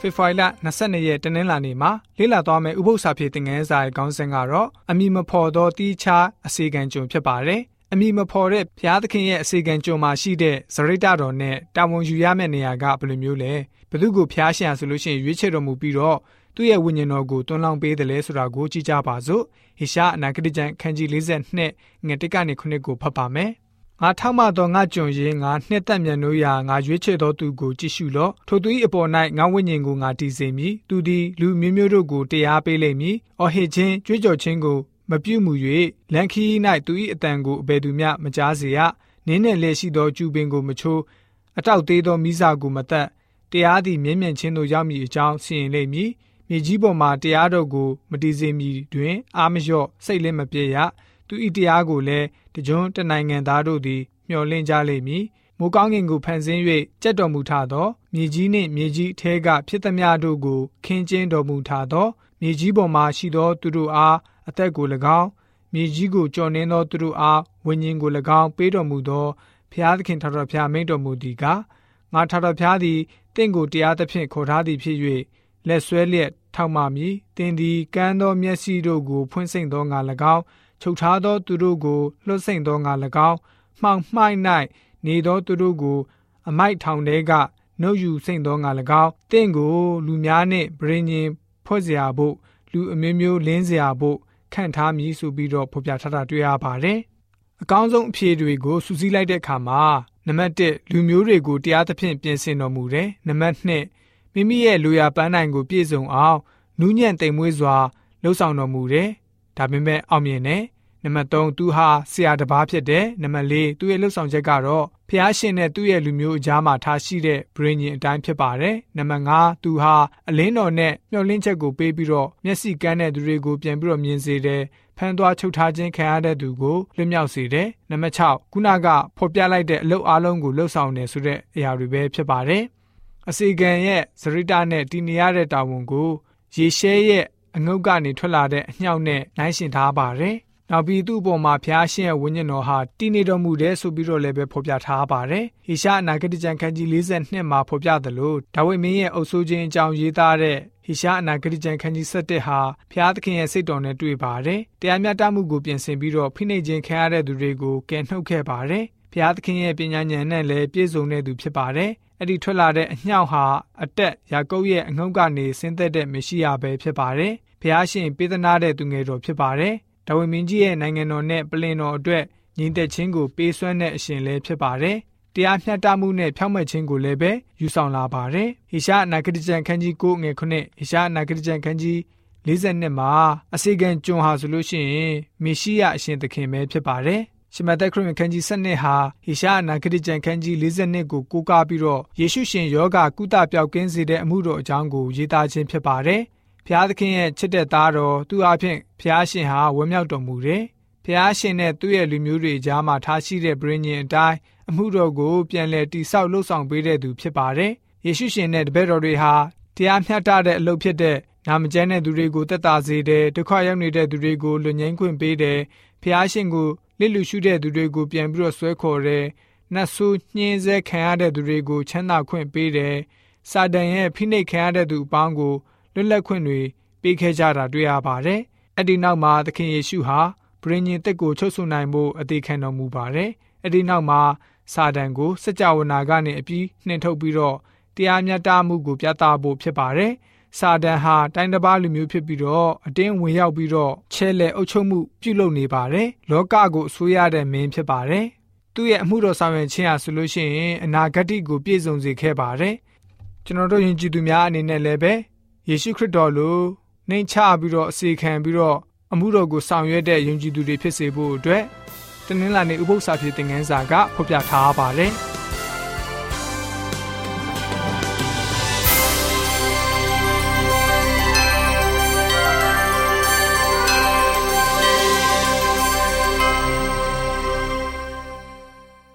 ဖေဖော်ဝါရီလ22ရက်တနင်္လာနေ့မှာလေ့လာသွားမယ့်ဥပုသ္စာဖြစ်တဲ့ငန်းစာရဲ့ခေါင်းစဉ်ကတော့အမိမဖော်သောတီးခြားအစီကံကြုံဖြစ်ပါတယ်။အမိမဖော်တဲ့ဘုရားသခင်ရဲ့အစီကံကြုံမှာရှိတဲ့ဇရိတတော်နဲ့တာဝန်ယူရမယ့်နေရာကဘယ်လိုမျိုးလဲ။ဘသူကိုဖျားရှင်ဆိုလို့ရှိရင်ရွေးချယ်တော်မူပြီးတော့သူ့ရဲ့ဝိညာဉ်တော်ကိုတွန်းလောင်းပေးတယ်လဲဆိုတာကိုကြည့်ကြပါစို့။ဟေရှာအနာဂတိကျမ်းခန်းကြီး42ငွေ1ကနေ9ကိုဖတ်ပါမယ်။ ငါထောက်မှသောငါကြုံရင်ငါနှစ်သက်မြတ်နိုးရာငါရွေးချယ်သောသူကိုကြည့်ရှုလော့ထိုသူ၏အပေါ်၌ငါဝိညာဉ်ကိုငါတည်စေမည်သူသည်လူမျိုးမျိုးတို့ကိုတရားပေးလိမ့်မည်အော်ဟစ်ခြင်းကြွေးကြော်ခြင်းကိုမပြုမှု၍လန်ခီ၌သူ၏အတန်ကိုအဘယ်သူမျှမကြားစေရနင်းနှင့်လက်ရှိသောကျူပင်ကိုမချိုးအတောက်သေးသောမိစာကိုမတက်တရားသည်မြင့်မြတ်ခြင်းသို့ရောက်မည်အကြောင်းစီရင်လိမ့်မည်မြေကြီးပေါ်မှာတရားတော်ကိုမတည်စေမည်တွင်အာမလျော့စိတ်လည်းမပြေရ သူဤတရားကိုလည်းတကြွတနိုင်ငံသားတို့သည်မျှော်လင့်ကြလိမ့်မည်မိုးကောင်းကင်ကိုဖန်ဆင်း၍ကြက်တော်မူထသောမြေကြီးနှင့်မြေကြီးထဲကဖြစ်သမျှတို့ကိုခင်းကျင်းတော်မူထသောမြေကြီးပေါ်မှရှိသောသူတို့အားအသက်ကို၎င်းမြေကြီးကိုကြော်နှင်းသောသူတို့အားဝိညာဉ်ကို၎င်းပေးတော်မူသောဖျားသခင်ထတော်ဖျားမိန်တော်မူသည်ကငါထတော်ဖျားသည်တင့်ကိုတရားသဖြင့်ခေါ်ထားသည်ဖြစ်၍လက်ဆွဲလျက် ထောက်မှမည်တင်သည်ကမ်းသောမျက်စိတို့ကိုဖွင့်စိမ့်သောငါ၎င်းချုပ်ထားသောသူတို့ကိုလွှတ်စိမ့်သောငါ၎င်းမှောင်မှိုက်၌နေသောသူတို့ကို အမိုက်ထောင်ထဲကနှုတ်ယူစိမ့်သောငါ၎င်းတင့်ကိုလူများနှင့်ဗြိညင်ဖွဲ့เสียဖို့လူအမျိုးမျိုးလင်းเสียဖို့ခန့်ထားမည်ဆိုပြီးတော့ဖော်ပြထားတာတွေ့ရပါတယ်။အကောင်းဆုံးအဖြေတွေကိုစူးစီးလိုက်တဲ့အခါမှာနံပါတ်1လူမျိုးတွေကိုတရားသဖြင့်ပြင်ဆင်တော်မူတယ်။နံပါတ်2 မိမိရဲ့လူရပန်းနိုင်ကိုပြည့်စုံအောင်နူးညံ့တိမ်မွေးစွာလှုပ်ဆောင်တော်မူတယ်။ဒါပေမဲ့အောင်မြင်တယ်။နံပါတ်3သူဟာဆရာတစ်ပါးဖြစ်တယ်နံပါတ်4သူရဲ့လှုပ်ဆောင်ချက်ကတော့ဖျားရှင်နဲ့သူ့ရဲ့လူမျိုးအကြားမှာထားရှိတဲ့ brain အတိုင်းဖြစ်ပါတယ်နံပါတ်5သူဟာအလင်းတော်နဲ့မျှော်လင့်ချက်ကိုပေးပြီးတော့မျက်စိကန်းတဲ့သူတွေကိုပြန်ပြီးတော့မြင်စေတယ်ဖန်သွားချုပ်ထားခြင်းခံရတဲ့သူကိုလွတ်မြောက်စေတယ်နံပါတ်6ခုနကဖော်ပြလိုက်တဲ့အလုပ်အားလုံးကိုလှုပ်ဆောင်နေဆိုတဲ့အရာတွေပဲဖြစ်ပါတယ် အစီကံရဲ့စရိတာနဲ့တည်နေရတဲ့တာဝန်ကိုရေရှဲရဲ့အငုတ်ကနေထွက်လာတဲ့အညှောက်နဲ့နှိုင်းရှင်ထားပါတယ်နောက်ပြီးသူ့အပေါ်မှာဖျားရှင်ရဲ့ဝိညာဉ်တော်ဟာတည်နေတော်မူတယ်ဆိုပြီးတော့လည်းပဲဖော်ပြထားပါတယ်။ဟေရှာအနာဂတိကျမ်းခန်းကြီး42မှာဖော်ပြသလိုဒါဝိမင်းရဲ့အုပ်ဆိုးခြင်းအကြောင်းရေးသားတဲ့ဟေရှာအနာဂတိကျမ်းခန်းကြီး7ဟာဖျားသခင်ရဲ့စိတ်တော်နဲ့တွေ့ပါတယ်။တရားမျှတမှုကိုပြင်ဆင်ပြီးတော့ဖိနှိပ်ခြင်းခံရတဲ့သူတွေကိုကယ်နှုတ်ခဲ့ပါတယ်။ ဖျားသခင်ရဲ့ပညာဉာဏ်နဲ့လည်းပြည့်စုံတဲ့သူဖြစ်ပါတယ်။အဲ့ဒီထွက်လာတဲ့အညှောက်ဟာအတက်ယာကုပ်ရဲ့အငုတ်ကနေဆင်းသက်တဲ့မရှိရပဲဖြစ်ပါတယ်။ဖျားရှင်ပေးသနာတဲ့သူငယ်တော်ဖြစ်ပါတယ်။ဒါဝိမင်းကြီးရဲ့နိုင်ငံတော်နဲ့ပလင်တော်အတွက်ညီသက်ချင်းကိုပေးစွမ်းတဲ့အရှင်လည်းဖြစ်ပါတယ်။တရားမျှတမှုနဲ့ဖြောင့်မတ်ခြင်းကိုလည်းပဲယူဆောင်လာပါတယ်။ဟေရှာအနာဂတိကျမ်းခန်းကြီး9ငွေ9ဟေရှာအနာဂတိကျမ်းခန်းကြီး42မှာအစီကံကျွန်ဟာဆိုလို့ရှိရင်မေရှိယအရှင်သခင်ပဲဖြစ်ပါတယ်။ ရှမသက်ခရစ်ခန်းကြီး7ဟာဟေရှာအနာဂတိကျမ်းခန်းကြီး42ကိုကိုးကားပြီးတော့ယေရှုရှင်ယောဂကုသပျောက်ကင်းစေတဲ့အမှုတော်အကြောင်းကိုရေးသားခြင်းဖြစ်ပါတယ်။ဖျားသခင်ရဲ့ချစ်တဲ့သားတော်သူအဖင်ဖျားရှင်ဟာဝမ်းမြောက်တော်မူတယ်။ဖျားရှင်နဲ့သူ့ရဲ့လူမျိုးတွေကြားမှာထားရှိတဲ့ဗြိဉ္ဉ်အတိုင်းအမှုတော်ကိုပြန်လည်တိဆောက်လှုပ်ဆောင်ပေးတဲ့သူဖြစ်ပါတယ်။ယေရှုရှင်နဲ့တပည့်တော်တွေဟာတရားမျှတတဲ့အလုပ်ဖြစ်တဲ့နာမကျန်းတဲ့သူတွေကိုတက်တာစေတယ်ဒုက္ခရောက်နေတဲ့သူတွေကိုလွတ်ငင်းခွင့်ပေးတယ်ဖျားရှင်ကို လစ်လူရှုတဲ့သူတွေကိုပြန်ပြီးတော့ဆွဲခေါ်တယ်နတ်ဆိုးညှင်းဆဲခံရတဲ့သူတွေကိုချမ်းသာခွင့်ပေးတယ်စာတန်ရဲ့ဖိနှိပ်ခံရတဲ့သူအပေါင်းကိုလွတ်လပ်ခွင့်တွေပေးခဲ့ကြတာတွေ့ရပါတယ်။အဲ့ဒီနောက်မှာသခင်ယေရှုဟာဗြိဉ္ဉ်တက်ကိုချုပ်ဆုနိုင်ဖို့အသေးခံတော်မူပါတယ်။အဲ့ဒီနောက်မှာစာတန်ကိုစကြဝဠာကနေအပြီးနှင်ထုတ်ပြီးတော့တရားမျှတမှုကိုပြသဖို့ဖြစ်ပါတယ်။ စာတန်ဟာတိုင်းတစ်ပါးလူမျိုးဖြစ်ပြီးတော့အတင်းဝင်ရောက်ပြီးတော့ချဲလဲအုပ်ချုပ်မှုပြုလုပ်နေပါတယ်။လောကကိုအစိုးရတဲ့မင်းဖြစ်ပါတယ်။သူ့ရဲ့အမှုတော်ဆောင်ရွက်ခြင်းဟာဆိုလို့ရှိရင်အနာဂတ်ကိုပြည့်စုံစေခဲ့ပါတယ်။ကျွန်တော်တို့ယဉ်ကျေးသူများအနေနဲ့လည်းပဲယေရှုခရစ်တော်လိုနှိမ်ချပြီးတော့အစီခံပြီးတော့အမှုတော်ကိုဆောင်ရွက်တဲ့ယုံကြည်သူတွေဖြစ်စေဖို့အတွက်တနင်္လာနေ့ဥပုသ္စာဖြစ်တဲ့ငန်းစာကဖော်ပြထားပါတယ်။